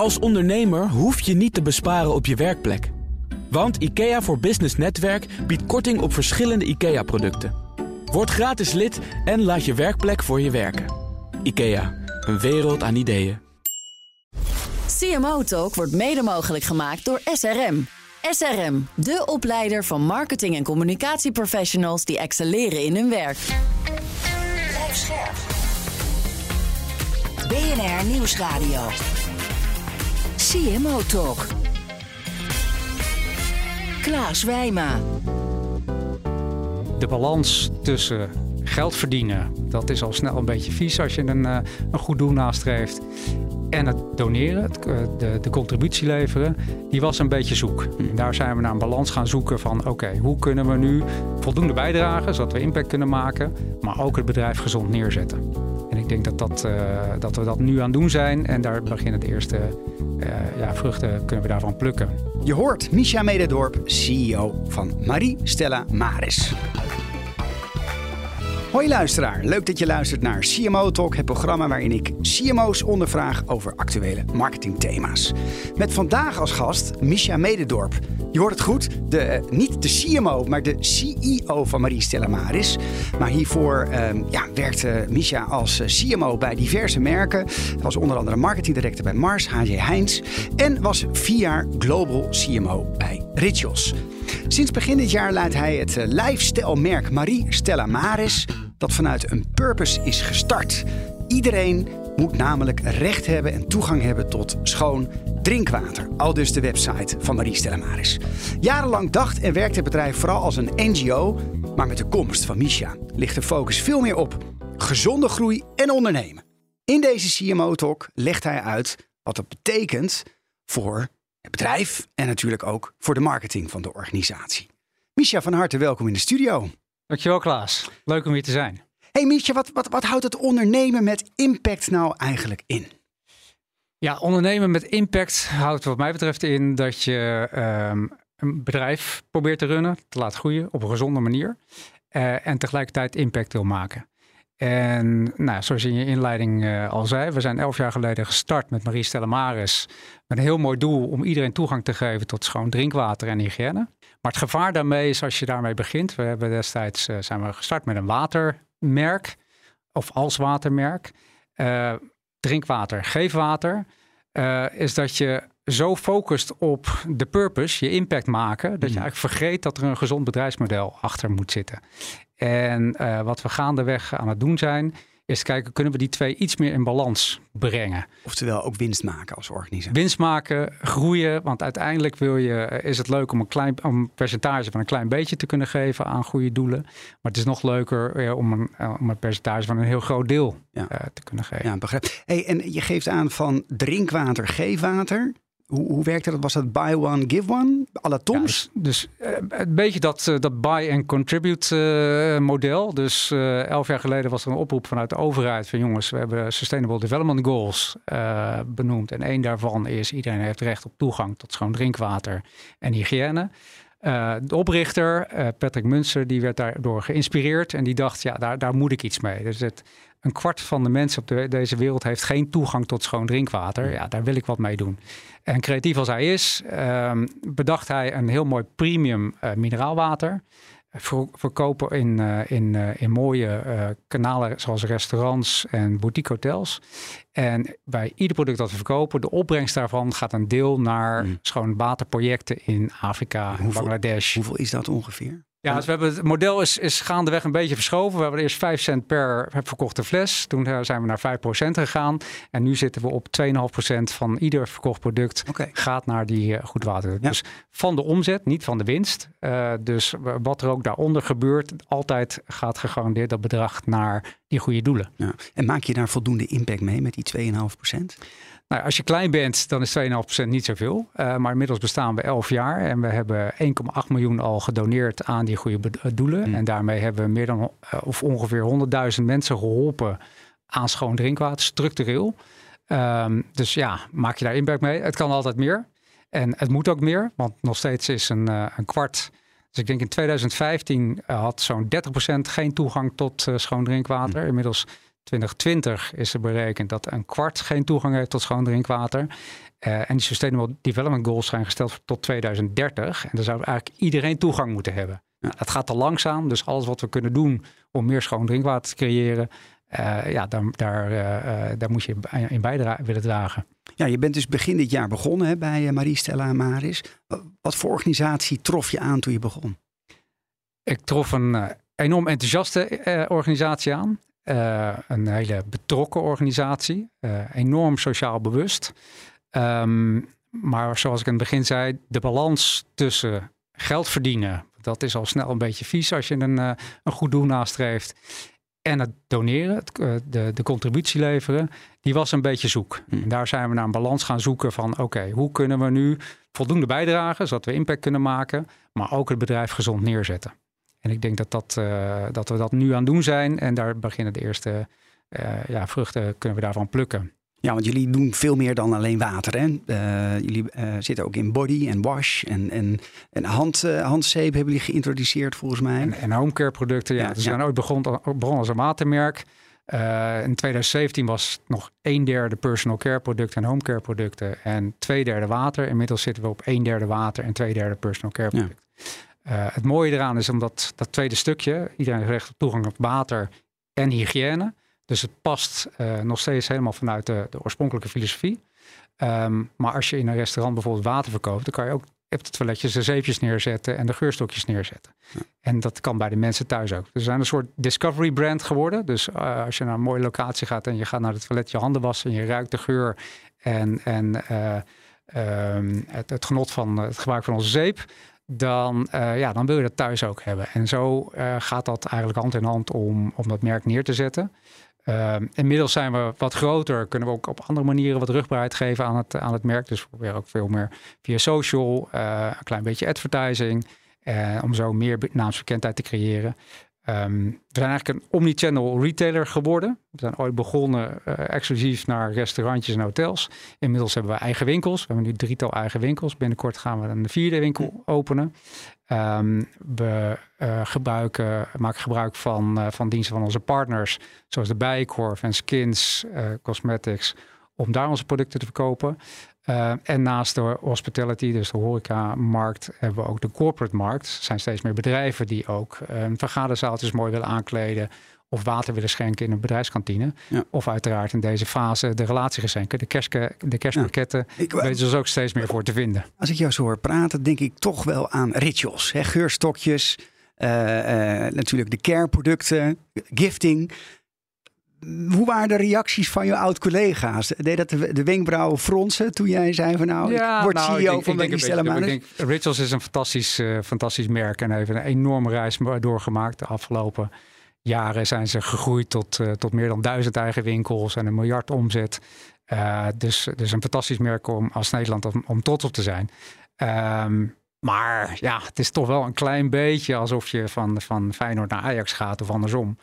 Als ondernemer hoef je niet te besparen op je werkplek. Want IKEA voor Business Netwerk biedt korting op verschillende IKEA-producten. Word gratis lid en laat je werkplek voor je werken. IKEA, een wereld aan ideeën. CMO Talk wordt mede mogelijk gemaakt door SRM. SRM, de opleider van marketing- en communicatieprofessionals die excelleren in hun werk. Blijf scherp. BNR Nieuwsradio. CMO Talk. Klaas Wijma. De balans tussen geld verdienen, dat is al snel een beetje vies als je een, eh, een goed doel nastreeft. En het doneren, het, eh, de, de contributie leveren, die was een beetje zoek. En daar zijn we naar een balans gaan zoeken van oké, hoe kunnen we nu voldoende bijdragen zodat we impact kunnen maken, maar ook het bedrijf gezond neerzetten. Denk dat, dat, eh, dat we dat nu aan doen zijn en daar beginnen de eerste eh, ja, vruchten kunnen we daarvan plukken. Je hoort Misha Mededorp, CEO van Marie Stella Maris. Hoi luisteraar, leuk dat je luistert naar CMO Talk, het programma waarin ik CMO's ondervraag over actuele marketingthema's. Met vandaag als gast Misha Mededorp. Je hoort het goed, de, eh, niet de CMO, maar de CEO van Marie Stella Maris. Maar hiervoor ehm, ja, werkte Misha als eh, CMO bij diverse merken. Was onder andere marketingdirector bij Mars, HJ Heinz. En was vier jaar Global CMO bij Rituals. Sinds begin dit jaar leidt hij het eh, lifestyle-merk Marie Stella Maris, dat vanuit een purpose is gestart. Iedereen moet namelijk recht hebben en toegang hebben tot schoon drinkwater. Al dus de website van Marie Stella Maris. Jarenlang dacht en werkte het bedrijf vooral als een NGO, maar met de komst van Misha ligt de focus veel meer op gezonde groei en ondernemen. In deze CMO-talk legt hij uit wat dat betekent voor het bedrijf en natuurlijk ook voor de marketing van de organisatie. Misha, van harte welkom in de studio. Dankjewel Klaas, leuk om hier te zijn. Hey Misha, wat, wat, wat houdt het ondernemen met impact nou eigenlijk in? Ja, ondernemen met impact houdt wat mij betreft in dat je ehm, een bedrijf probeert te runnen, te laten groeien op een gezonde manier. eh, en tegelijkertijd impact wil maken. En nou, zoals je in je inleiding eh, al zei, we zijn elf jaar geleden gestart met Marie Stella Maris. Met een heel mooi doel om iedereen toegang te geven tot schoon drinkwater en hygiëne. Maar het gevaar daarmee is als je daarmee begint. We hebben destijds eh, zijn we gestart met een watermerk of als watermerk. Eh, drinkwater, geef water. eh, is dat je zo focust op de purpose, je impact maken, dat je Mm. eigenlijk vergeet dat er een gezond bedrijfsmodel achter moet zitten. En eh, wat we gaandeweg aan het doen zijn, is kijken, kunnen we die twee iets meer in balans brengen? Oftewel ook winst maken als organisatie. Winst maken, groeien, want uiteindelijk wil je, eh, is het leuk om een, klein, om een percentage van een klein beetje te kunnen geven aan goede doelen. Maar het is nog leuker eh, om, een, om een percentage van een heel groot deel Ja. te kunnen geven. Ja, begrijp. Hey, en je geeft aan van drinkwater, geefwater. Hoe, hoe werkte dat? Was dat buy one, give one? Alle Toms? dus eh, een beetje dat, eh, dat buy and contribute eh, model. Dus elf jaar geleden was er een oproep vanuit de overheid van jongens, we hebben Sustainable Development Goals benoemd. En één daarvan is iedereen heeft recht op toegang tot schoon drinkwater en hygiëne. Eh, de oprichter, eh, Patrick Munster, die werd daardoor geïnspireerd en die dacht, ja, daar, daar moet ik iets mee. Dus het, een kwart van de mensen op de, deze wereld heeft geen toegang tot schoon drinkwater. Ja, daar wil ik wat mee doen. En creatief als hij is, ehm, bedacht hij een heel mooi premium eh, mineraalwater. Ver- verkopen in, eh, in, eh, in mooie eh, kanalen zoals restaurants en boutique hotels. En bij ieder product dat we verkopen, de opbrengst daarvan gaat een deel naar Mm. schoon waterprojecten in Afrika, Hoeveel- Bangladesh. Hoeveel is dat ongeveer? Ja, dus we hebben het model is, is gaandeweg een beetje verschoven. We hebben eerst 5 cent per verkochte fles. Toen eh, zijn we naar 5% gegaan. En nu zitten we op 2,5% van ieder verkocht product gaat naar die eh, goed water. Ja. Dus van de omzet, niet van de winst. Eh, dus wat er ook daaronder gebeurt, altijd gaat gegarandeerd dat bedrag naar die goede doelen. Ja. En maak je daar voldoende impact mee met die 2,5 procent? Nou, als je klein bent, dan is 2,5% niet zoveel. Eh, maar inmiddels bestaan we 11 jaar en we hebben 1,8 miljoen al gedoneerd aan die goede eh, doelen. Mm. En daarmee hebben we meer dan eh, of ongeveer 100.000 mensen geholpen aan schoon drinkwater, structureel. Ehm, dus ja, maak je daar impact mee? Het kan altijd meer. En het moet ook meer, want nog steeds is een, een kwart. Dus ik denk in 2015 eh, had zo'n 30% geen toegang tot schoon drinkwater. Inmiddels 2020 is er berekend dat een kwart geen toegang heeft tot schoon drinkwater. Uh, en die Sustainable Development Goals zijn gesteld tot 2030. En daar zou eigenlijk iedereen toegang moeten hebben. Nou, dat gaat te langzaam, dus alles wat we kunnen doen om meer schoon drinkwater te creëren, uh, ja, daar, daar, uh, daar moet je in bijdragen willen dragen. Ja, je bent dus begin dit jaar begonnen hè, bij Marie Stella en Maris. Wat voor organisatie trof je aan toen je begon? Ik trof een enorm enthousiaste organisatie aan. Een hele betrokken organisatie. enorm sociaal bewust. Um, maar zoals ik in het begin zei, de balans tussen geld verdienen, dat is al snel een beetje vies als je een, uh, een goed doel nastreeft. En het doneren, het, de, de contributie leveren, die was een beetje zoek. Hmm. En daar zijn we naar een balans gaan zoeken van oké, hoe kunnen we nu voldoende bijdragen, zodat we impact kunnen maken, maar ook het bedrijf gezond neerzetten. En ik denk dat, dat, uh, dat we dat nu aan doen zijn en daar beginnen de eerste ja, vruchten kunnen we daarvan plukken. Ja, want jullie doen veel meer dan alleen water. Hè? Uh, jullie zitten ook in body en wash en, en, en hand, handzeep hebben jullie geïntroduceerd volgens mij. En, en homecare producten, ja. ja dus we zijn ooit begonnen, begonnen als een watermerk. in 2017 was nog een derde personal care producten en homecare producten en twee derde water. Inmiddels zitten we op een derde water en twee derde personal care producten. Ja. Het mooie eraan is omdat dat tweede stukje, iedereen heeft recht op toegang op water en hygiëne. Dus het past uh, nog steeds helemaal vanuit de, de oorspronkelijke filosofie. Um, maar als je in een restaurant bijvoorbeeld water verkoopt, dan kan je ook op de toiletjes de zeepjes neerzetten en de geurstokjes neerzetten. Ja. En dat kan bij de mensen thuis ook. Dus we zijn een soort discovery brand geworden. Dus uh, als je naar een mooie locatie gaat en je gaat naar het toilet je handen wassen en je ruikt de geur en, en uh, um, het, het, genot van het gebruik van onze zeep, dan, uh, ja, dan wil je dat thuis ook hebben. En zo uh, gaat dat eigenlijk hand in hand om, om dat merk neer te zetten. Uh, inmiddels zijn we wat groter, kunnen we ook op andere manieren wat rugbaarheid geven aan het, aan het merk. Dus we proberen ook veel meer via social, uh, een klein beetje advertising, om zo meer naamsbekendheid te creëren. Um, we zijn eigenlijk een omnichannel retailer geworden. We zijn ooit begonnen uh, exclusief naar restaurantjes en hotels. Inmiddels hebben we eigen winkels. We hebben nu drietal eigen winkels. Binnenkort gaan we een vierde winkel openen. Um, we uh, gebruiken, maken gebruik van, uh, van diensten van onze partners, zoals de Bijenkorf en Skins Cosmetics, om daar onze producten te verkopen. En naast de hospitality, dus de horeca-markt, hebben we ook de corporate-markt. Er zijn steeds meer bedrijven die ook vergaderzaaltjes mooi willen aankleden of water willen schenken in een bedrijfskantine. Ja. Of uiteraard in deze fase de relatiegeschenken, de, kerstke, de kerstpakketten. Ja. Ik dus ook steeds meer voor te vinden. Als ik jou zo hoor praten, denk ik toch wel aan rituals. Hè? Geurstokjes, uh, uh, natuurlijk de care-producten, gifting. Hoe waren de reacties van je oud-collega's? Deed dat de, de wenkbrauwen fronsen toen jij zei van nou, ja, ik word nou, CEO ik denk, van ik denk, ik denk, Rituals is een fantastisch, uh, fantastisch merk en heeft een enorme reis doorgemaakt de afgelopen jaren zijn ze gegroeid tot, uh, tot meer dan duizend eigen winkels en een miljard omzet. Uh, dus, dus een fantastisch merk om als Nederland om, om trots op te zijn. Um, maar ja, het is toch wel een klein beetje alsof je van, van Feyenoord naar Ajax gaat of andersom.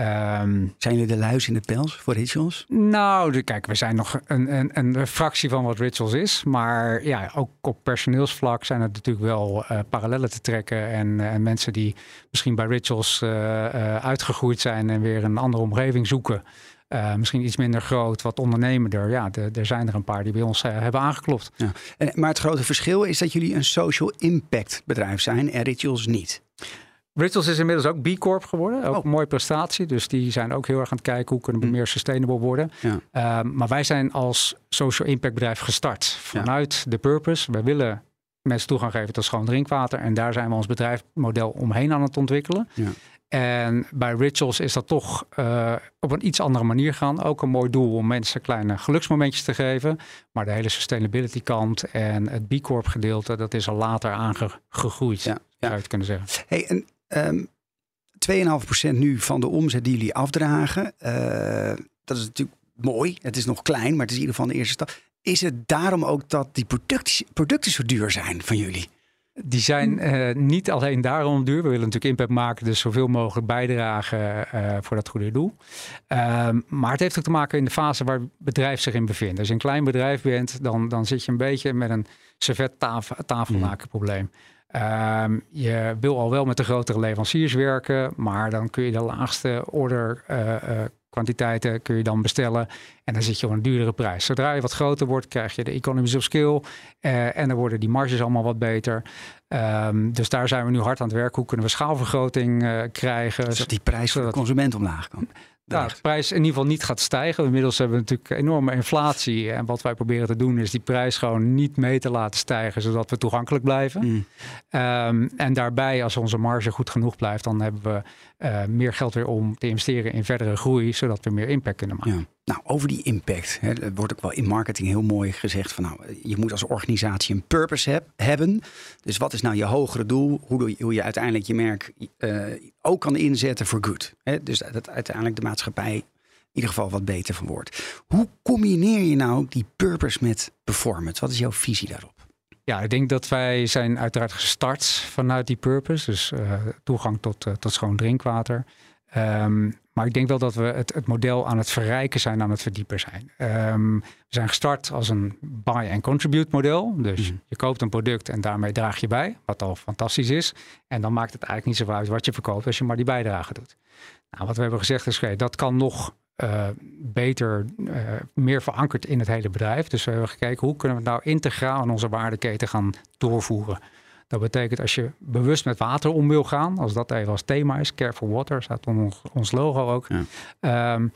Um, zijn jullie de luis in de pels voor Rituals? Nou, kijk, we zijn nog een, een, een, fractie van wat Rituals is. Maar ja, ook op personeelsvlak zijn er natuurlijk wel uh, parallellen te trekken. En, uh, mensen die misschien bij Rituals uh, uitgegroeid zijn en weer een andere omgeving zoeken. misschien iets minder groot, wat ondernemender. Ja, er zijn er een paar die bij ons hebben aangeklopt. Ja. En, maar het grote verschil is dat jullie een social impact bedrijf zijn en Rituals niet. Rituals is inmiddels ook B Corp geworden. Ook oh. een mooie prestatie. Dus die zijn ook heel erg aan het kijken hoe kunnen we mm. meer sustainable worden. Ja. Um, maar wij zijn als social impact bedrijf gestart. Vanuit de purpose. Wij willen mensen toegang geven tot schoon drinkwater. En daar zijn we ons bedrijfsmodel omheen aan het ontwikkelen. Ja. En bij Rituals is dat toch uh, op een iets andere manier gaan. Ook een mooi doel om mensen kleine geluksmomentjes te geven. Maar de hele sustainability kant en het B Corp gedeelte, dat is al later aangegroeid, ja, ja. zou je het kunnen zeggen. Hey, en Um, ehm, 2,5% nu van de omzet die jullie afdragen. Uh, dat is natuurlijk mooi. Het is nog klein, maar het is in ieder geval de eerste stap. Is het daarom ook dat die producten, producten zo duur zijn van jullie? Die zijn uh, niet alleen daarom duur. We willen natuurlijk impact maken, dus zoveel mogelijk bijdragen uh, voor dat goede doel. Uh, maar het heeft ook te maken in de fase waar het bedrijf zich in bevindt. Als je een klein bedrijf bent, dan, dan zit je een beetje met een tafel, tafellakenprobleem. Mm. Um, je wil al wel met de grotere leveranciers werken, maar dan kun je de laagste order uh, uh, kwantiteiten kun je dan bestellen. En dan zit je op een duurdere prijs. Zodra je wat groter wordt, krijg je de economies of scale. eh, en dan worden die marges allemaal wat beter. Ehm, dus daar zijn we nu hard aan het werken. Hoe kunnen we schaalvergroting eh, krijgen? Zodat die prijs voor de consument omlaag kan. Nou, de prijs in ieder geval niet gaat stijgen. Inmiddels hebben we natuurlijk enorme inflatie. En wat wij proberen te doen is die prijs gewoon niet mee te laten stijgen, zodat we toegankelijk blijven. Mm. Ehm, en daarbij, als onze marge goed genoeg blijft, dan hebben we eh, meer geld weer om te investeren in verdere groei, zodat we meer impact kunnen maken. Ja. Nou, over die impact. Hè, wordt ook wel in marketing heel mooi gezegd van nou, je moet als organisatie een purpose heb- hebben. Dus wat is nou je hogere doel? Hoe, doe je, hoe je uiteindelijk je merk eh, ook kan inzetten voor good. Hè? Dus dat uiteindelijk de maatschappij in ieder geval wat beter van wordt. Hoe combineer je nou die purpose met performance? Wat is jouw visie daarop? Ja, ik denk dat wij zijn uiteraard gestart vanuit die purpose. Dus eh, toegang tot, eh, tot schoon drinkwater. Ehm, maar ik denk wel dat we het, het model aan het verrijken zijn, aan het verdiepen zijn. Ehm, we zijn gestart als een buy and contribute model. Dus Mhm. je koopt een product en daarmee draag je bij, wat al fantastisch is. En dan maakt het eigenlijk niet zo uit wat je verkoopt als je maar die bijdrage doet. Nou, wat we hebben gezegd is, oké, dat kan nog eh, beter, eh, meer verankerd in het hele bedrijf. Dus we hebben gekeken hoe kunnen we het nou integraal in onze waardeketen gaan doorvoeren. Dat betekent als je bewust met water om wil gaan, als dat even als thema is, Care for Water, staat onder ons logo ook. Ja. ehm,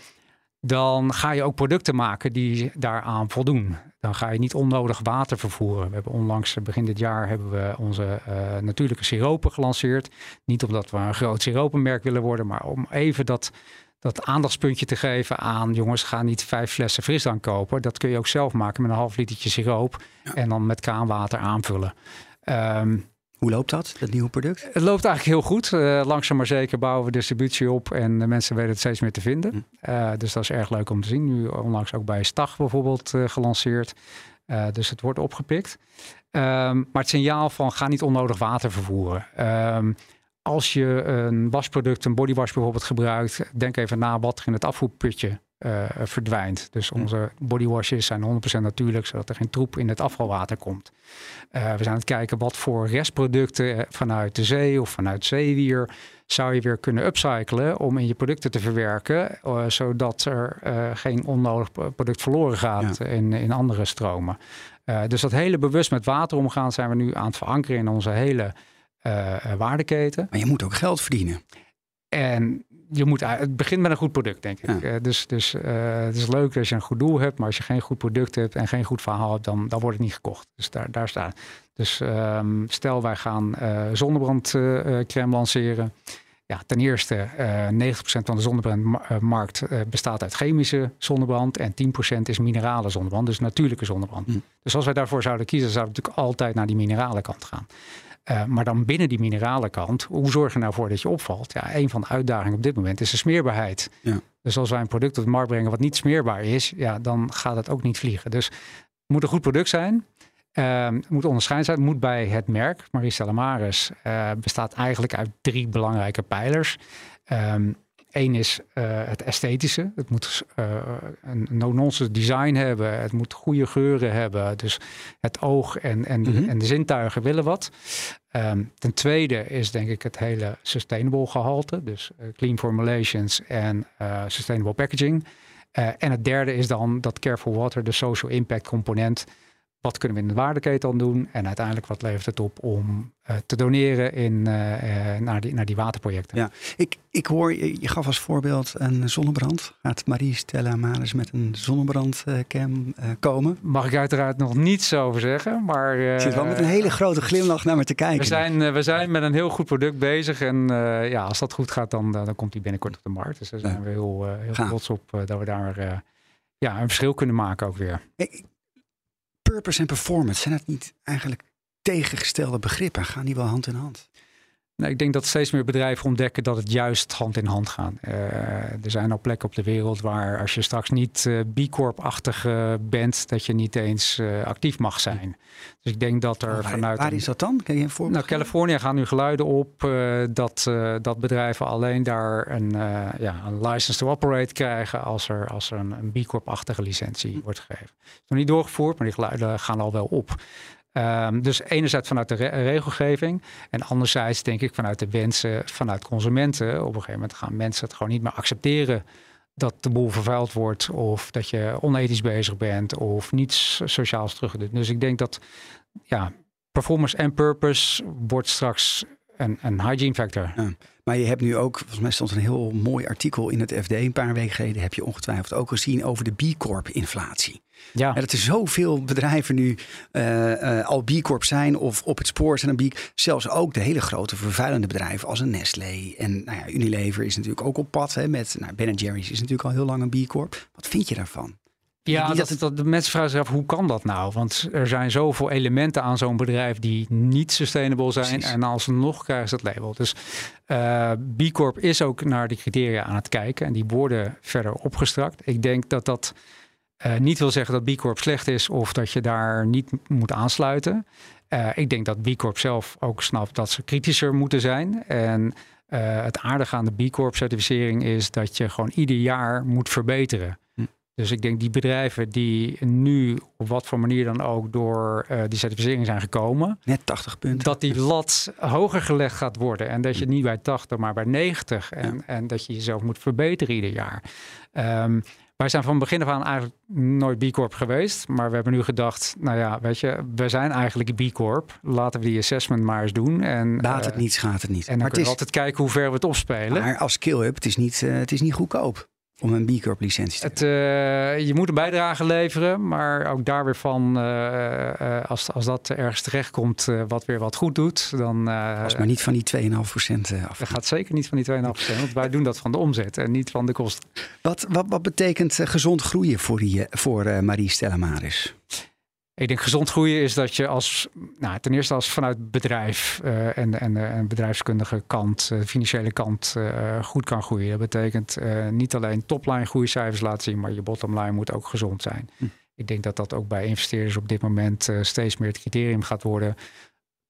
dan ga je ook producten maken die daaraan voldoen. Dan ga je niet onnodig water vervoeren. We hebben onlangs, eh, begin dit jaar, hebben we onze natuurlijke siropen gelanceerd. Niet omdat we een groot siropenmerk willen worden, maar om even dat, dat aandachtspuntje te geven aan... jongens, ga niet vijf flessen frisdrank kopen. Dat kun je ook zelf maken met een half litertje siroop. En dan met kraanwater aanvullen. Ehm, Hoe loopt dat, dat nieuwe product? het loopt eigenlijk heel goed. Eh, langzaam maar zeker bouwen we distributie op en de mensen weten het steeds meer te vinden. Hm. Eh, dus dat is erg leuk om te zien. Nu onlangs ook bij Stag bijvoorbeeld eh, gelanceerd. Dus het wordt opgepikt. Ehm, maar het signaal van ga niet onnodig water vervoeren. Ehm, als je een wasproduct, een bodywash bijvoorbeeld gebruikt, denk even na wat er in het afvoerputje eh, verdwijnt. Dus onze bodywashes zijn 100% natuurlijk, zodat er geen troep in het afvalwater komt. Eh, we zijn aan het kijken wat voor restproducten eh, vanuit de zee of vanuit zeewier zou je weer kunnen upcyclen om in je producten te verwerken, zodat er geen onnodig product verloren gaat in, in andere stromen. Dus dat hele bewust met water omgaan zijn we nu aan het verankeren in onze hele waardeketen. Maar je moet ook geld verdienen. En je moet, het begint met een goed product, denk ik. Ja. Eh, dus dus eh, het is leuk als je een goed doel hebt, maar als je geen goed product hebt en geen goed verhaal hebt, dan, dan wordt het niet gekocht. Dus daar, daar staat. Dus ehm, stel wij gaan eh zonnebrandcrème lanceren. Ja, ten eerste, eh 90% van de zonnebrandmarkt eh, bestaat uit chemische zonnebrand en 10% is minerale zonnebrand, dus natuurlijke zonnebrand. Hm. Dus als wij daarvoor zouden kiezen, zouden we natuurlijk altijd naar die minerale kant gaan. Uh, maar dan binnen die minerale kant, hoe zorg je nou voor dat je opvalt? Ja, een van de uitdagingen op dit moment is de smeerbaarheid. Ja. Dus als wij een product op de markt brengen wat niet smeerbaar is, ja, dan gaat het ook niet vliegen. Dus het moet een goed product zijn. Uh, het moet onderscheid zijn. Het moet bij het merk. Marie Stellamaris uh, bestaat eigenlijk uit drie belangrijke pijlers. Um, Eén is uh, het esthetische. Het moet uh, een no-nonsense design hebben. Het moet goede geuren hebben. Dus het oog en, en, Mhm. en de zintuigen willen wat. Um, ten tweede is denk ik het hele sustainable gehalte. Dus uh, clean formulations en sustainable packaging. En het derde is dan dat Careful Water, de social impact component. Wat kunnen we in de waardeketen doen? En uiteindelijk wat levert het op om uh, te doneren in, uh, naar, die, naar die waterprojecten? Ja, ik, ik hoor, je, gaf als voorbeeld een zonnebrand. Gaat Marie Stella Maris met een zonnebrandcam komen? Mag ik uiteraard nog niets over zeggen, maar... je zit wel met een hele grote glimlach naar me te kijken. We zijn, we zijn met een heel goed product bezig en ja, als dat goed gaat, dan, dan komt die binnenkort op de markt. Dus daar zijn we heel, heel trots op dat we daar ja, een verschil kunnen maken ook weer. Ik, purpose en performance, zijn dat niet eigenlijk tegengestelde begrippen? Gaan die wel hand in hand? Nou, ik denk dat steeds meer bedrijven ontdekken dat het juist hand in hand gaat. Uh, er zijn al plekken op de wereld waar als je straks niet uh, B Corp-achtig uh, bent, dat je niet eens actief mag zijn. Dus ik denk dat er waar, vanuit. Waar is dat dan? Kan je een voorbeeld? Nou, Californië gaan nu geluiden op dat, dat bedrijven alleen daar een, ja, een license to operate krijgen als er, als er een, een B Corp-achtige licentie wordt gegeven. Dat is nog niet doorgevoerd, maar die geluiden gaan al wel op. Um, dus enerzijds vanuit de re regelgeving en anderzijds denk ik vanuit de wensen vanuit consumenten. Op een gegeven moment gaan mensen het gewoon niet meer accepteren dat de boel vervuild wordt of dat je onethisch bezig bent of niets sociaals terug. Dus ik denk dat ja, performance en purpose wordt straks een, een hygiene factor. Ja. Maar je hebt nu ook, volgens mij stond een heel mooi artikel in het FD een paar weken geleden, heb je ongetwijfeld ook gezien over de B Corp inflatie. Ja, Ja, dat er zoveel bedrijven nu eh, eh, al B Corp zijn of op het spoor zijn een B. Zelfs ook de hele grote vervuilende bedrijven als een Nestlé en nou ja, Unilever is natuurlijk ook op pad hè, met nou, Ben Jerry's is natuurlijk al heel lang een B Corp. Wat vind je daarvan? Ja dat, dat dat, de mensen vragen zich af, hoe kan dat nou? Want er zijn zoveel elementen aan zo'n bedrijf die niet sustainable zijn. Precies. En alsnog krijgen ze dat label. Dus eh, B Corp is ook naar die criteria aan het kijken. En die worden verder opgestrakt. Ik denk dat dat eh, niet wil zeggen dat B Corp slecht is of dat je daar niet moet aansluiten. Eh, ik denk dat B Corp zelf ook snapt dat ze kritischer moeten zijn. En het aardige aan de B Corp certificering is dat je gewoon ieder jaar moet verbeteren. Dus ik denk die bedrijven die nu op wat voor manier dan ook door eh, die certificering zijn gekomen, Net 80 punten. dat die lat hoger gelegd gaat worden. En dat je niet bij 80, maar bij 90. En, en dat je jezelf moet verbeteren ieder jaar. Ehm, wij zijn van begin af aan eigenlijk nooit B Corp geweest. Maar we hebben nu gedacht, nou ja, weet je, we zijn eigenlijk B Corp. Laten we die assessment maar eens doen. En, Baat het eh, niet, schaadt het niet. En dan maar, kunnen we altijd kijken hoe ver we het opspelen. maar als skill-up, het is niet, eh, het is niet goedkoop om een B Corp licentie te Het, eh, je moet een bijdrage leveren, maar ook daar weer van, eh, eh, als, als dat ergens terechtkomt wat weer wat goed doet, dan Als maar niet van die 2,5% eh, af. dat gaat zeker niet van die 2,5%, want wij doen dat van de omzet en niet van de kosten. Wat, wat, wat betekent gezond groeien voor, die, voor Marie Stella Maris? Ik denk gezond groeien is dat je als, nou, ten eerste als vanuit bedrijf eh, en, en, eh, en bedrijfskundige kant, eh, financiële kant, goed kan groeien. Dat betekent niet alleen topline groeicijfers laten zien, maar je bottomline moet ook gezond zijn. Hm. Ik denk dat dat ook bij investeerders op dit moment steeds meer het criterium gaat worden.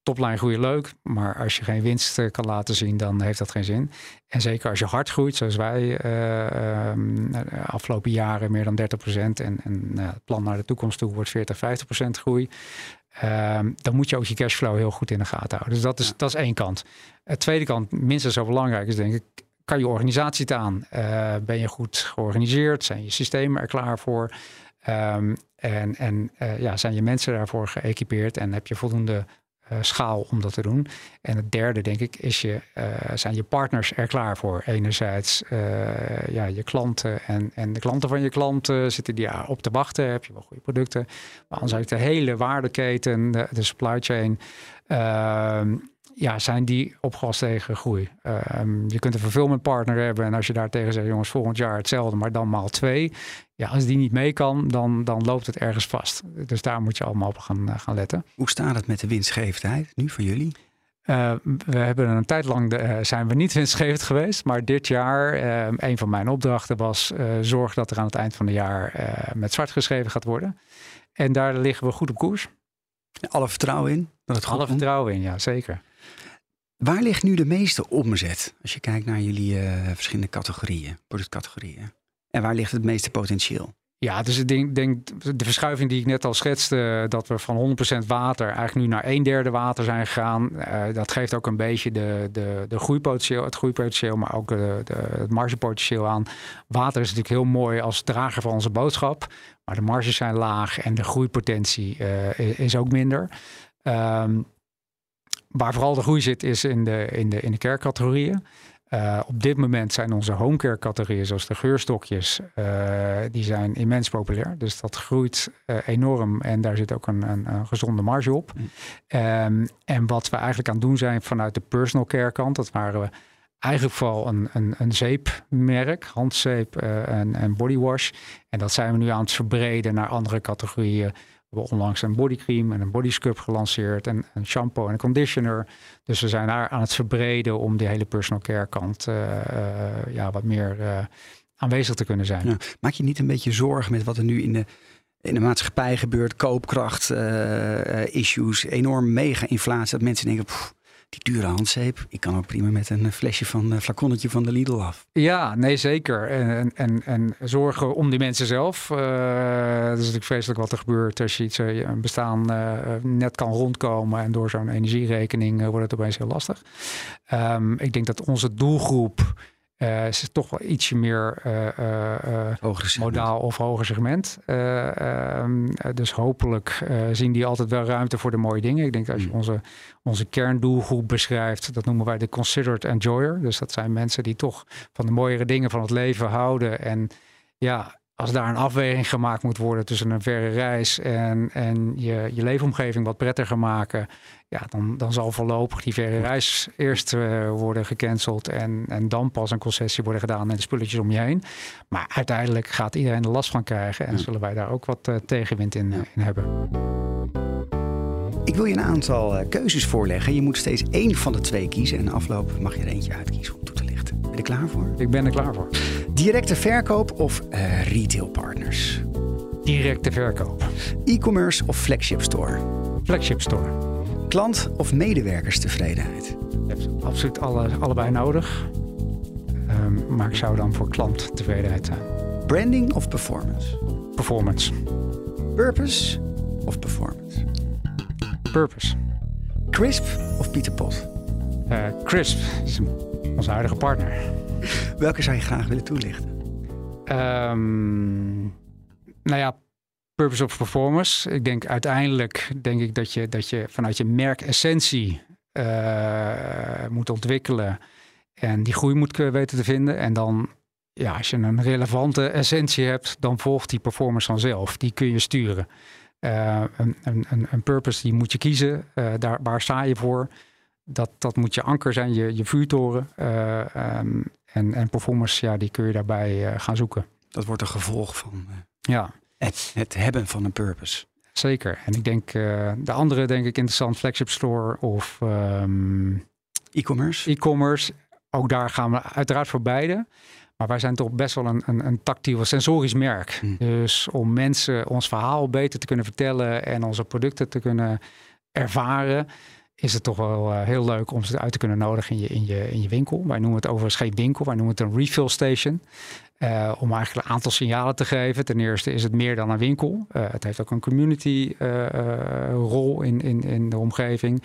Topline groeien leuk, maar als je geen winst eh, kan laten zien, dan heeft dat geen zin. En zeker als je hard groeit, zoals wij eh, ehm, de afgelopen jaren meer dan 30 En, en nou, het plan naar de toekomst toe wordt 40, 50% groei. Ehm, dan moet je ook je cashflow heel goed in de gaten houden. Dus dat is, dat is één kant. De tweede kant, minstens zo belangrijk, is denk ik, kan je organisatie het aan? Eh, ben je goed georganiseerd? Zijn je systemen er klaar voor? Ehm, en en eh, ja, zijn je mensen daarvoor geëquipeerd? En heb je voldoende eh, schaal om dat te doen? En het derde, denk ik, is je, eh, zijn je partners er klaar voor? Enerzijds eh, ja, je klanten en, en de klanten van je klanten zitten die op te wachten. Heb je wel goede producten? Maar anders uit de hele waardeketen, de, de supply chain. Ja, zijn die opgelast tegen groei. Ehm, je kunt een fulfillment partner hebben en als je daar tegen zegt, jongens, volgend jaar hetzelfde, maar dan maal twee. Ja, als die niet mee kan, dan, dan loopt het ergens vast. Dus daar moet je allemaal op gaan, eh, gaan letten. Hoe staat het met de winstgevendheid nu van jullie? Eh, we hebben een tijd lang de, eh, zijn we niet winstgevend geweest, maar dit jaar, een van mijn opdrachten was zorg dat er aan het eind van het jaar met zwart geschreven gaat worden. En daar liggen we goed op koers. Alle vertrouwen in? Dat het goed Alle komt? vertrouwen in, ja, zeker. Waar ligt nu de meeste omzet? Als je kijkt naar jullie eh, verschillende categorieën, productcategorieën. En waar ligt het meeste potentieel? Ja, dus ik denk, denk de verschuiving die ik net al schetste, dat we van 100% water eigenlijk nu naar een derde water zijn gegaan. eh, dat geeft ook een beetje de, de, de groeipotentieel, het groeipotentieel, maar ook de, het margepotentieel aan. Water is natuurlijk heel mooi als drager van onze boodschap, maar de marges zijn laag en de groeipotentie eh, is ook minder. Ehm, waar vooral de groei zit, is in de, in de, in de kerkcategorieën. Eh, op dit moment zijn onze homecare categorieën, zoals de geurstokjes, eh, die zijn immens populair. Dus dat groeit eh, enorm en daar zit ook een, een, een gezonde marge op. Mm. Ehm, en wat we eigenlijk aan het doen zijn vanuit de personal care kant, dat waren we eigenlijk vooral een, een, een zeepmerk, handzeep en, en bodywash. En dat zijn we nu aan het verbreden naar andere categorieën. Hebben onlangs een bodycream en een body scrub gelanceerd en een shampoo en een conditioner. Dus we zijn daar aan het verbreden om die hele personal care kant eh, eh, ja, wat meer eh, aanwezig te kunnen zijn. Maak je niet een beetje zorgen met wat er nu in de, in de maatschappij gebeurt? Koopkracht, issues, enorm mega-inflatie. Dat mensen denken, "Pff, die dure handzeep. Ik kan ook prima met een flesje van een flaconnetje van de Lidl af. Ja, nee, zeker. En, en, en zorgen om die mensen zelf. Uh, dat is natuurlijk vreselijk wat er gebeurt als je iets, bestaan net kan rondkomen. En door zo'n energierekening wordt het opeens heel lastig. Um, ik denk dat onze doelgroep Uh, is toch wel ietsje meer Hogere modaal of hoger segment. Ehm, dus hopelijk zien die altijd wel ruimte voor de mooie dingen. Ik denk dat als je Mm. onze, onze kerndoelgroep beschrijft, dat noemen wij de considered enjoyer. Dus dat zijn mensen die toch van de mooiere dingen van het leven houden. En ja, als daar een afweging gemaakt moet worden tussen een verre reis en, en je, je leefomgeving wat prettiger maken, ja, dan, dan zal voorlopig die verre reis eerst eh, worden gecanceld en, en dan pas een concessie worden gedaan en de spulletjes om je heen. Maar uiteindelijk gaat iedereen er last van krijgen en Ja. zullen wij daar ook wat eh, tegenwind in, Ja. in hebben. Ik wil je een aantal eh, keuzes voorleggen. Je moet steeds één van de twee kiezen. En afloop mag je er eentje uitkiezen om toe te lichten. Ben je er klaar voor? Ik ben er klaar voor. Directe verkoop of eh retail partners? Directe verkoop. E-commerce of flagship store? Flagship store. Klant of medewerkerstevredenheid? Je hebt absoluut alle, allebei nodig. Ehm, maar ik zou dan voor klanttevredenheid zijn. Branding of performance? Performance. Purpose of performance? Purpose. Crisp of Pieter Pot? Eh, Crisp is onze huidige partner. Welke zou je graag willen toelichten? Ehm, nou ja, purpose of performance. Ik denk uiteindelijk denk ik dat je, dat je vanuit je merkessentie eh moet ontwikkelen en die groei moet weten te vinden. En dan, ja, als je een relevante essentie hebt, dan volgt die performance vanzelf. Die kun je sturen. Eh, een, een, een, purpose die moet je kiezen. Eh, daar, waar sta je voor? Dat, dat moet je anker zijn, je, je vuurtoren. Eh, ehm, en, en performance, ja, die kun je daarbij gaan zoeken. Dat wordt een gevolg van Ja, het, het hebben van een purpose. zeker. En ik denk eh, de andere, denk ik, interessant, flagship store of ehm, E-commerce? e-commerce. Ook daar gaan we uiteraard voor beide. Maar wij zijn toch best wel een, een, een tactiel, sensorisch merk. Hm. Dus om mensen ons verhaal beter te kunnen vertellen en onze producten te kunnen ervaren, is het toch wel eh, heel leuk om ze uit te kunnen nodigen in je, in, je, in je winkel. Wij noemen het overigens geen winkel, wij noemen het een refill station. Eh, om eigenlijk een aantal signalen te geven. Ten eerste is het meer dan een winkel. Eh, het heeft ook een community eh, rol in, in, in de omgeving.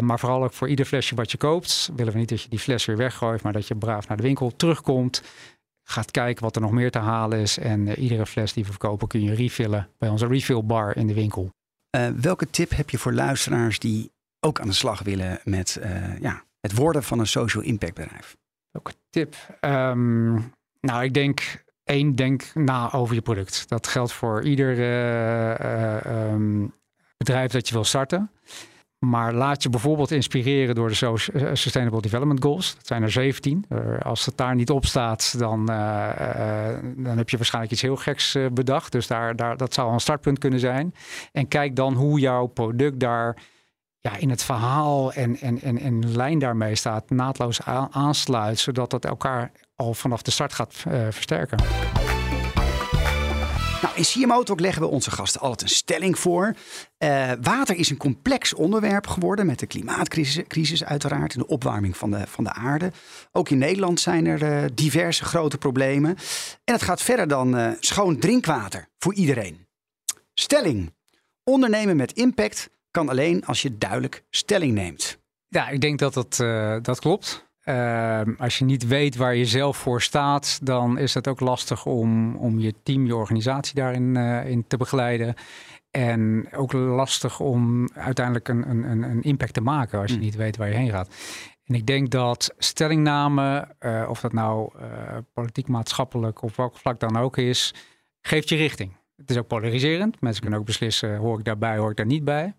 Maar vooral ook voor ieder flesje wat je koopt, willen we niet dat je die fles weer weggooit, maar dat je braaf naar de winkel terugkomt. Gaat kijken wat er nog meer te halen is. En iedere fles die we verkopen kun je refillen bij onze refill bar in de winkel. Welke tip heb je voor luisteraars die ook aan de slag willen met ja, het worden van een social impact bedrijf? Een tip. Ehm, nou, ik denk één, denk na over je product. Dat geldt voor ieder eh, eh, ehm, bedrijf dat je wil starten. Maar laat je bijvoorbeeld inspireren door de eh, Sustainable Development Goals. Dat zijn er 17. Eh, als het daar niet op staat, dan, dan heb je waarschijnlijk iets heel geks bedacht. Dus daar, daar, dat zou een startpunt kunnen zijn. En kijk dan hoe jouw product daar ja, in het verhaal en, en, en, en lijn daarmee staat, naadloos aansluit, zodat dat elkaar al vanaf de start gaat eh, versterken. Nou, in CMO Talk leggen we onze gasten altijd een stelling voor. Eh, water is een complex onderwerp geworden met de klimaatcrisis crisis uiteraard en de opwarming van de, van de aarde. Ook in Nederland zijn er eh, diverse grote problemen. En het gaat verder dan schoon drinkwater voor iedereen. Stelling. Ondernemen met impact kan alleen als je duidelijk stelling neemt. Ja, ik denk dat dat, eh, dat klopt. Ehm, als je niet weet waar je zelf voor staat, dan is het ook lastig om, om je team, je organisatie daarin eh, in te begeleiden. En ook lastig om uiteindelijk een, een, een- impact te maken als je Mm. niet weet waar je heen gaat. En ik denk dat stellingname, eh, of dat nou politiek, maatschappelijk of welk vlak dan ook is, geeft je richting. Het is ook polariserend. Mensen kunnen ook beslissen, hoor ik daarbij, hoor ik daar niet bij.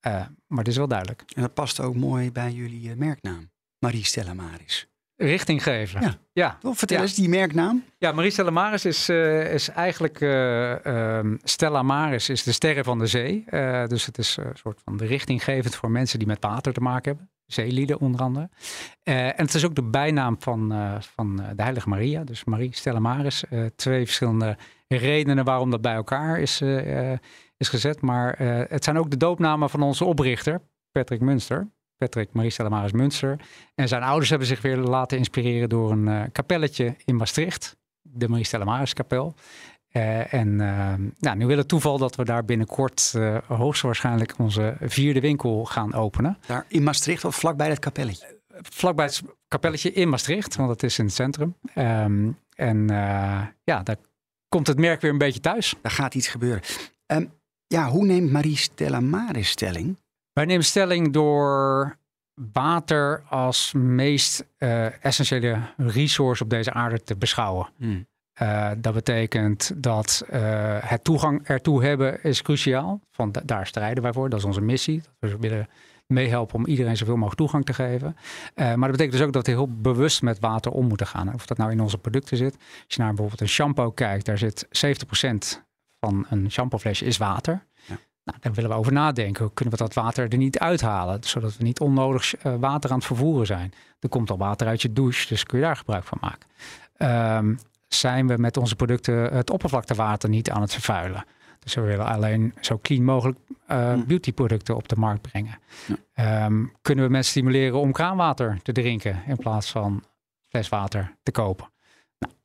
Eh, maar het is wel duidelijk. En dat past ook mooi bij jullie eh, merknaam. Marie Stella Maris. Richting geven. Ja. ja. Toch, Vertel Ja. eens die merknaam. Ja, Marie Stella Maris is, eh, is eigenlijk... ehm, Stella Maris is de sterren van de zee. Dus het is een soort van de richtinggevend voor mensen die met water te maken hebben. Zeelieden onder andere. En het is ook de bijnaam van, van de heilige Maria. Dus Marie Stella Maris. Twee verschillende redenen waarom dat bij elkaar is, is gezet. Maar eh, het zijn ook de doopnamen van onze oprichter, Patrick Munster. Patrick Marie Maris Munster. En zijn ouders hebben zich weer laten inspireren door een eh, kapelletje in Maastricht. De Marie Maris kapel. Eh, en nou, nu wil het toeval dat we daar binnenkort hoogstwaarschijnlijk onze vierde winkel gaan openen. Daar in Maastricht of vlakbij dat kapelletje? vlakbij het kapelletje in Maastricht, want het is in het centrum. Ehm, en ja, daar komt het merk weer een beetje thuis. Daar gaat iets gebeuren. Um, ja, hoe neemt Marie Stella Maris stelling? Wij nemen stelling door water als meest uh, essentiële resource op deze aarde te beschouwen. Hmm. Uh, dat betekent dat uh, het toegang ertoe hebben is cruciaal. Van daar strijden wij voor. Dat is onze missie. Dat we willen meehelpen om iedereen zoveel mogelijk toegang te geven. Uh, maar dat betekent dus ook dat we heel bewust met water om moeten gaan. Of dat nou in onze producten zit. Als je naar bijvoorbeeld een shampoo kijkt, daar zit 70% van een shampooflesje is water. Ja. Nou, daar willen we over nadenken. Hoe kunnen we dat water er niet uithalen? Zodat we niet onnodig water aan het vervoeren zijn. Er komt al water uit je douche, dus kun je daar gebruik van maken. Um, zijn we met onze producten het oppervlaktewater niet aan het vervuilen. Dus we willen alleen zo clean mogelijk uh, beautyproducten op de markt brengen. Ja. Um, kunnen we mensen stimuleren om kraanwater te drinken in plaats van fleswater te kopen?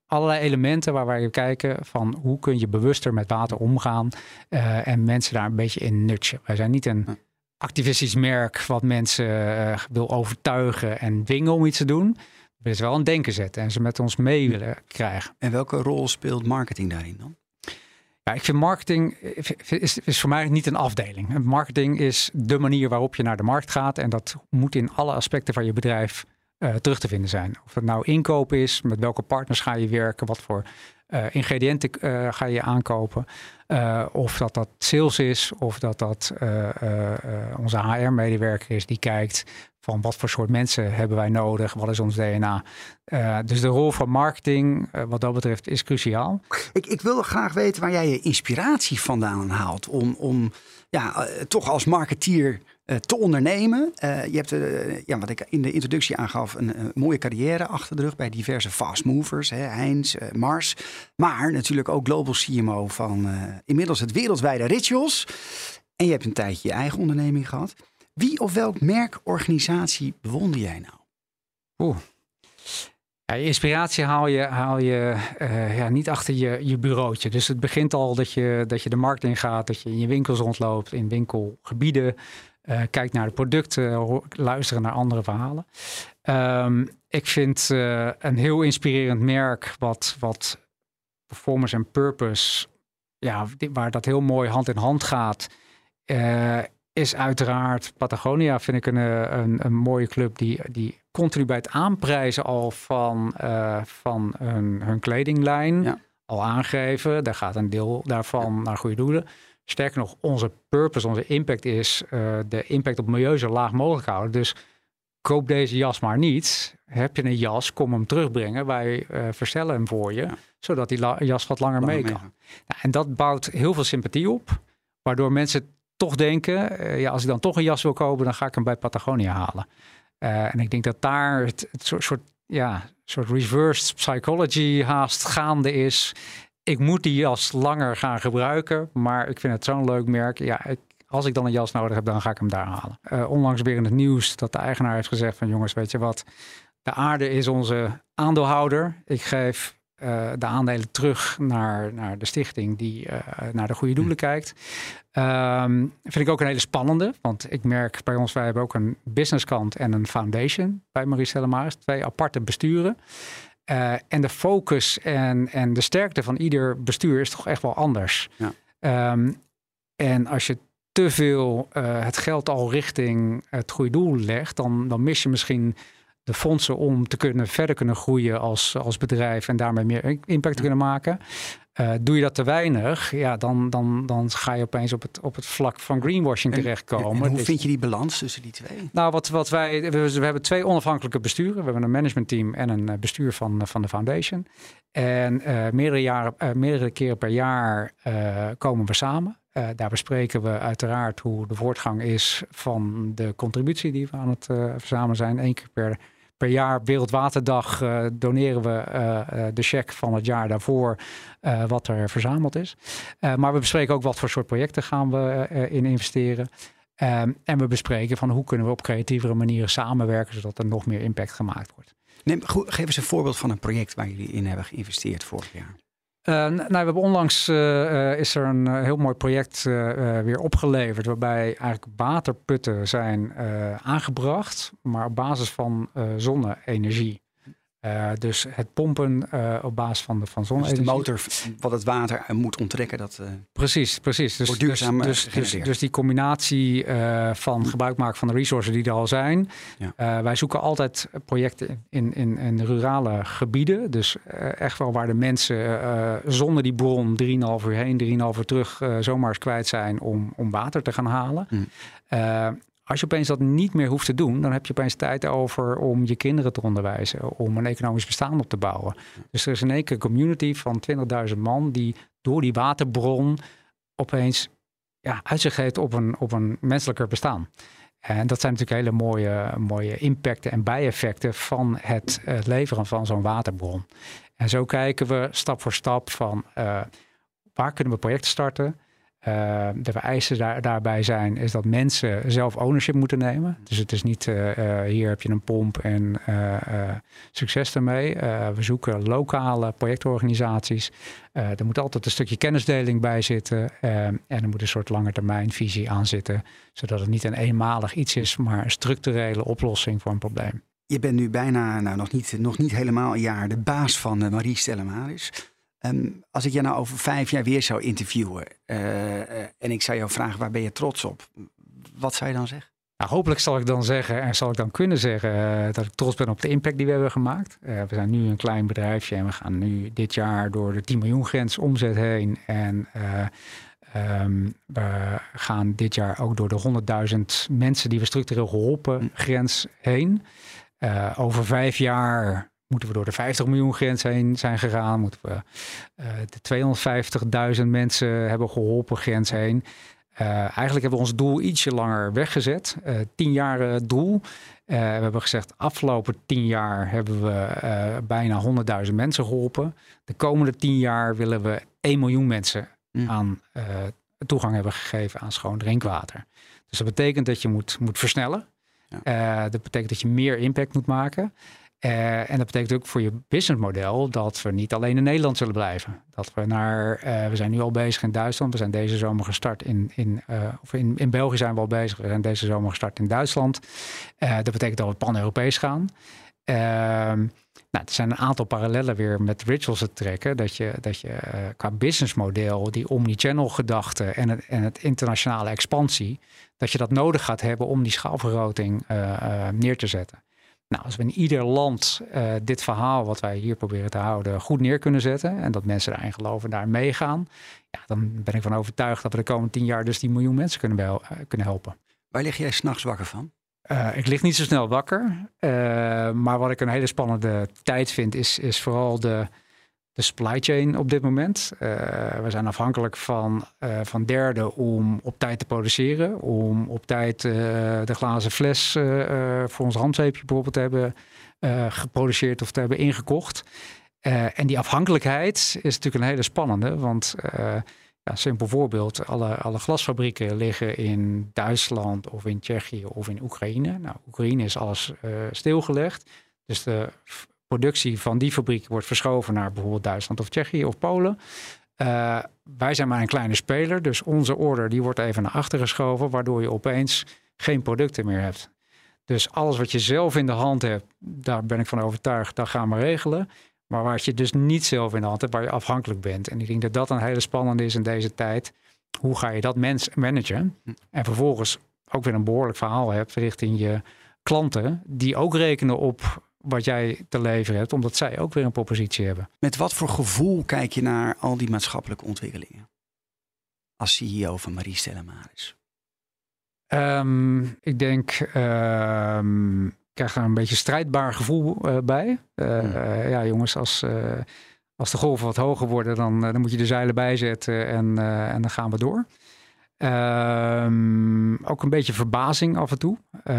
Allerlei elementen waar wij kijken van hoe kun je bewuster met water omgaan uh, en mensen daar een beetje in nutchen. Wij zijn niet een activistisch merk wat mensen uh, wil overtuigen en dwingen om iets te doen wil het wel een denken zetten en ze met ons mee willen krijgen. En welke rol speelt marketing daarin dan? Ja, ik vind marketing is, is voor mij niet een afdeling. Marketing is de manier waarop je naar de markt gaat. En dat moet in alle aspecten van je bedrijf uh, terug te vinden zijn. Of het nou inkoop is, met welke partners ga je werken, wat voor uh, ingrediënten uh, ga je aankopen. of dat dat sales is, of dat dat onze HR-medewerker is die kijkt van wat voor soort mensen hebben wij nodig, wat is ons DNA. Dus de rol van marketing, wat dat betreft, is cruciaal. Ik, ik wil graag weten waar jij je inspiratie vandaan haalt om, om ja, toch als marketeer te ondernemen. je hebt, ja, wat ik in de introductie aangaf, een, mooie carrière achter de rug bij diverse fast movers, hè, Heinz, Mars. Maar natuurlijk ook global CMO van inmiddels het wereldwijde Rituals. En je hebt een tijdje je eigen onderneming gehad. Wie of welk merk, organisatie bewonder jij nou? Oeh. Ja, inspiratie haal je, haal je ja, niet achter je, je bureautje. Dus het begint al dat je, dat je de markt ingaat, dat je in je winkels rondloopt, in winkelgebieden. Uh, kijkt naar de producten, luisteren naar andere verhalen. Um, ik vind uh, een heel inspirerend merk wat, wat performance en purpose, ja, waar dat heel mooi hand in hand gaat is uiteraard Patagonia, vind ik een, eh, een, een, mooie club die, die continu bij het aanprijzen al van, van hun, hun kledinglijn al aangeven. Daar gaat een deel daarvan naar goede doelen. Sterker nog, onze purpose, onze impact is uh, de impact op milieu zo laag mogelijk houden. Dus koop deze jas maar niet. Heb je een jas, kom hem terugbrengen. Wij uh, verstellen hem voor je, zodat die jas wat langer, mee kan. Nou, en dat bouwt heel veel sympathie op, waardoor mensen toch denken, uh, ja, als ik dan toch een jas wil kopen, dan ga ik hem bij Patagonia halen. En ik denk dat daar het, het soort, soort, ja, soort reversed psychology haast gaande is. Ik moet die jas langer gaan gebruiken, maar ik vind het zo'n leuk merk. Ja, ik, als ik dan een jas nodig heb, dan ga ik hem daar halen. Uh, onlangs weer in het nieuws dat de eigenaar heeft gezegd van jongens, weet je wat, de aarde is onze aandeelhouder. Ik geef uh, de aandelen terug naar, naar de stichting die uh, naar de goede doelen hm. kijkt. Um, vind ik ook een hele spannende, want ik merk bij ons, wij hebben ook een businesskant en een foundation bij Marie Stellemaris, twee aparte besturen. Uh, en de focus en, en de sterkte van ieder bestuur is toch echt wel anders. Ja. Um, en als je te veel het geld al richting het goede doel legt, dan, dan mis je misschien de fondsen om te kunnen verder kunnen groeien als, als bedrijf en daarmee meer impact te kunnen maken. Uh, doe je dat te weinig, ja, dan, dan, dan ga je opeens op het, op het vlak van greenwashing en, terechtkomen. En hoe vind je die balans tussen die twee? Nou, wat, wat wij, we, we hebben twee onafhankelijke besturen. We hebben een managementteam en een eh, bestuur van, van de foundation. En uh, meerdere, jaren, uh, meerdere keren per jaar komen we samen. daar bespreken we uiteraard hoe de voortgang is van de contributie die we aan het verzamelen zijn. Eén keer per per jaar Wereldwaterdag uh, doneren we uh, de cheque van het jaar daarvoor wat er verzameld is. maar we bespreken ook wat voor soort projecten gaan we in investeren. Um, en we bespreken van hoe kunnen we op creatievere manieren samenwerken zodat er nog meer impact gemaakt wordt. Neem, geef eens een voorbeeld van een project waar jullie in hebben geïnvesteerd vorig jaar. Uh, nou, we hebben onlangs uh, is er een heel mooi project weer opgeleverd. Waarbij eigenlijk waterputten zijn aangebracht. Maar op basis van zonne-energie. Uh, dus het pompen uh, op basis van de van zonne Dus de motor wat het water moet onttrekken, dat uh, precies, precies. Dus, duurzaam dus, dus, dus, die combinatie van gebruik maken van de resources die er al zijn. Ja. wij zoeken altijd projecten in, in, in rurale gebieden. Dus echt wel waar de mensen zonder die bron 3,5 uur heen, 3,5 uur terug zomaar eens kwijt zijn om, om water te gaan halen. Mm. Als je opeens dat niet meer hoeft te doen, dan heb je opeens tijd over om je kinderen te onderwijzen, om een economisch bestaan op te bouwen. Dus er is in één keer een community van 20.000 man die door die waterbron opeens ja, uitzicht heeft op een, op een menselijker bestaan. En dat zijn natuurlijk hele mooie, mooie impacten en bijeffecten van het, leveren van zo'n waterbron. En zo kijken we stap voor stap van uh, waar kunnen we projecten starten? Uh, de vereisten daar, daarbij zijn is dat mensen zelf ownership moeten nemen. Dus het is niet uh, hier heb je een pomp en succes ermee. we zoeken lokale projectorganisaties. er moet altijd een stukje kennisdeling bij zitten. en er moet een soort langetermijnvisie aan zitten. Zodat het niet een eenmalig iets is, maar een structurele oplossing voor een probleem. Je bent nu bijna, nou nog niet, nog niet helemaal een jaar, de baas van Marie Stellemaris. Ehm, als ik je nou over vijf jaar weer zou interviewen uh, en ik zou jou vragen waar ben je trots op, wat zou je dan zeggen? Nou, hopelijk zal ik dan zeggen en zal ik dan kunnen zeggen uh, dat ik trots ben op de impact die we hebben gemaakt. we zijn nu een klein bedrijfje en we gaan nu dit jaar door de 10 miljoen grens omzet heen. En um, we gaan dit jaar ook door de 100.000 mensen die we structureel geholpen hm. grens heen. over vijf jaar moeten we door de 50 miljoen grens heen zijn gegaan. Moeten we uh, de 250.000 mensen hebben geholpen grens heen. Uh, eigenlijk hebben we ons doel ietsje langer weggezet. Uh, tien jaar doel. we hebben gezegd, afgelopen tien jaar hebben we bijna 100.000 mensen geholpen. De komende tien jaar willen we 1 miljoen mensen mm. aan toegang hebben gegeven aan schoon drinkwater. Dus dat betekent dat je moet, moet versnellen. Ja. dat betekent dat je meer impact moet maken. Uh, en dat betekent ook voor je businessmodel dat we niet alleen in Nederland zullen blijven. Dat we naar, uh, we zijn nu al bezig in Duitsland. We zijn deze zomer gestart in, in, uh, of in, in België zijn we al bezig. We zijn deze zomer gestart in Duitsland. dat betekent dat we pan-Europees gaan. Ehm, nou, er zijn een aantal parallellen weer met rituals te trekken. Dat je, dat je qua businessmodel, die omnichannel gedachte en het, en het internationale expansie, dat je dat nodig gaat hebben om die schaalvergroting neer te zetten. Nou, als we in ieder land uh, dit verhaal wat wij hier proberen te houden goed neer kunnen zetten en dat mensen daarin geloven, daar meegaan, ja, dan ben ik van overtuigd dat we de komende tien jaar dus die miljoen mensen kunnen, wel, uh, kunnen helpen. Waar lig jij s'nachts wakker van? Uh, ik lig niet zo snel wakker, maar wat ik een hele spannende tijd vind, is, is vooral de, de supply chain op dit moment. Uh, we zijn afhankelijk van, uh, van derden om op tijd te produceren. Om op tijd uh, de glazen fles voor ons handzeepje bijvoorbeeld te hebben geproduceerd of te hebben ingekocht. en die afhankelijkheid is natuurlijk een hele spannende. Want ja, simpel voorbeeld, alle, alle glasfabrieken liggen in Duitsland of in Tsjechië of in Oekraïne. Nou, Oekraïne is alles stilgelegd. Dus de productie van die fabriek wordt verschoven naar bijvoorbeeld Duitsland of Tsjechië of Polen. Uh, wij zijn maar een kleine speler, dus onze order die wordt even naar achter geschoven, waardoor je opeens geen producten meer hebt. Dus alles wat je zelf in de hand hebt, daar ben ik van overtuigd, dat gaan we regelen. Maar waar je dus niet zelf in de hand hebt, waar je afhankelijk bent. En ik denk dat dat een hele spannende is in deze tijd. Hoe ga je dat mens managen? Hm. En vervolgens ook weer een behoorlijk verhaal hebt richting je klanten, die ook rekenen op wat jij te leveren hebt, omdat zij ook weer een propositie hebben. Met wat voor gevoel kijk je naar al die maatschappelijke ontwikkelingen? Als CEO van Marie Stellemaris. Um, ik denk, um, ik krijg er een beetje strijdbaar gevoel uh, bij. Uh, hmm. uh, ja, jongens, als, als de golven wat hoger worden, dan, dan moet je de zeilen bijzetten en, en dan gaan we door. Um, ook een beetje verbazing af en toe. Uh,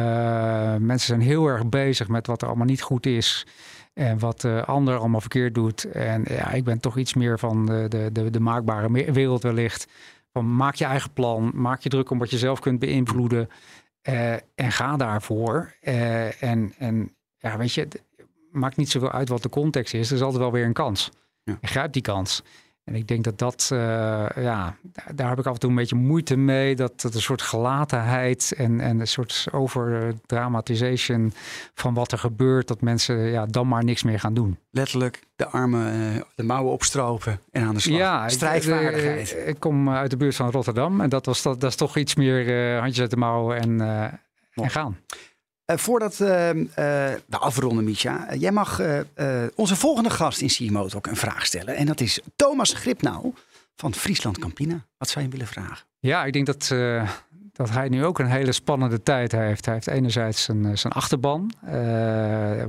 mensen zijn heel erg bezig met wat er allemaal niet goed is. En wat de ander allemaal verkeerd doet. En ja, ik ben toch iets meer van de, de, de, de maakbare wereld wellicht. Van maak je eigen plan. Maak je druk om wat je zelf kunt beïnvloeden. Uh, en ga daarvoor. Uh, en, en ja, weet je, het maakt niet zoveel uit wat de context is. Er is altijd wel weer een kans. Ja. En grijp die kans. En ik denk dat dat, uh, ja, daar heb ik af en toe een beetje moeite mee. Dat, dat een soort gelatenheid en, en een soort overdramatisation van wat er gebeurt. Dat mensen ja, dan maar niks meer gaan doen. Letterlijk de armen, uh, de mouwen opstropen en aan de slag. Ja, strijdvaardigheid. Ik, ik, kom uit de buurt van Rotterdam. En dat, was, dat, dat is toch iets meer uh, handjes uit de mouwen en, en gaan. Uh, voordat uh, uh, we afronden, Micha, jij mag onze volgende gast in CMO ook een vraag stellen. En dat is Thomas Gripnau van Friesland Campina. Wat zou je willen vragen? Ja, ik denk dat, dat hij nu ook een hele spannende tijd heeft. Hij heeft enerzijds zijn, zijn achterban,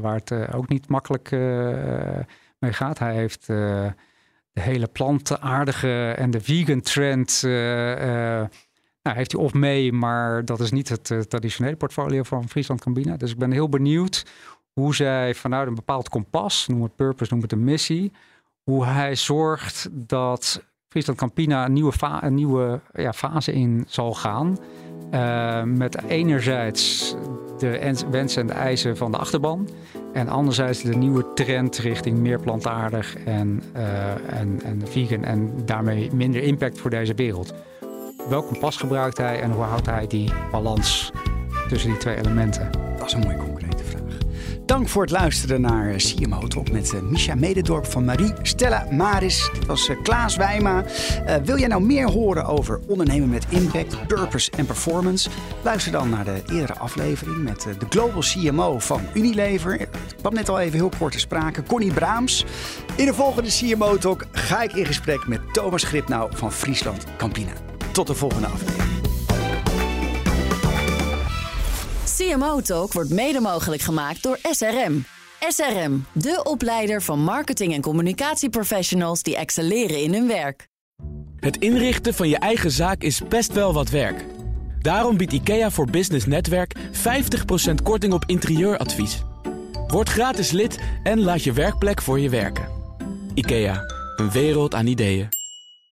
waar het ook niet makkelijk mee gaat. Hij heeft de hele plantaardige en de vegan trend nou, heeft hij of mee, maar dat is niet het uh, traditionele portfolio van Friesland Cambina. Dus ik ben heel benieuwd hoe zij vanuit een bepaald kompas, noem het purpose, noem het een missie, hoe hij zorgt dat Friesland Campina een nieuwe, een nieuwe ja, fase in zal gaan. Uh, met enerzijds de wensen en de eisen van de achterban. En anderzijds de nieuwe trend richting meer plantaardig en, uh, en, en vegan. En daarmee minder impact voor deze wereld welk kompas gebruikt hij en hoe houdt hij die balans tussen die twee elementen? Dat is een mooie concrete vraag. Dank voor het luisteren naar CMO Talk met uh, Misha Mededorp van Marie Stella Maris. Dit was uh, Klaas Wijma. Uh, wil jij nou meer horen over ondernemen met impact, purpose en performance? Luister dan naar de eerdere aflevering met de Global CMO van Unilever. Ik kwam net al even heel kort te sprake. Connie Braams. In de volgende CMO Talk ga ik in gesprek met Thomas Gripnau van Friesland Campina. Tot de volgende aflevering. CMO Talk wordt mede mogelijk gemaakt door SRM. SRM, de opleider van marketing- en communicatieprofessionals die excelleren in hun werk. Het inrichten van je eigen zaak is best wel wat werk. Daarom biedt IKEA voor Business Netwerk 50% korting op interieuradvies. Word gratis lid en laat je werkplek voor je werken. IKEA, een wereld aan ideeën.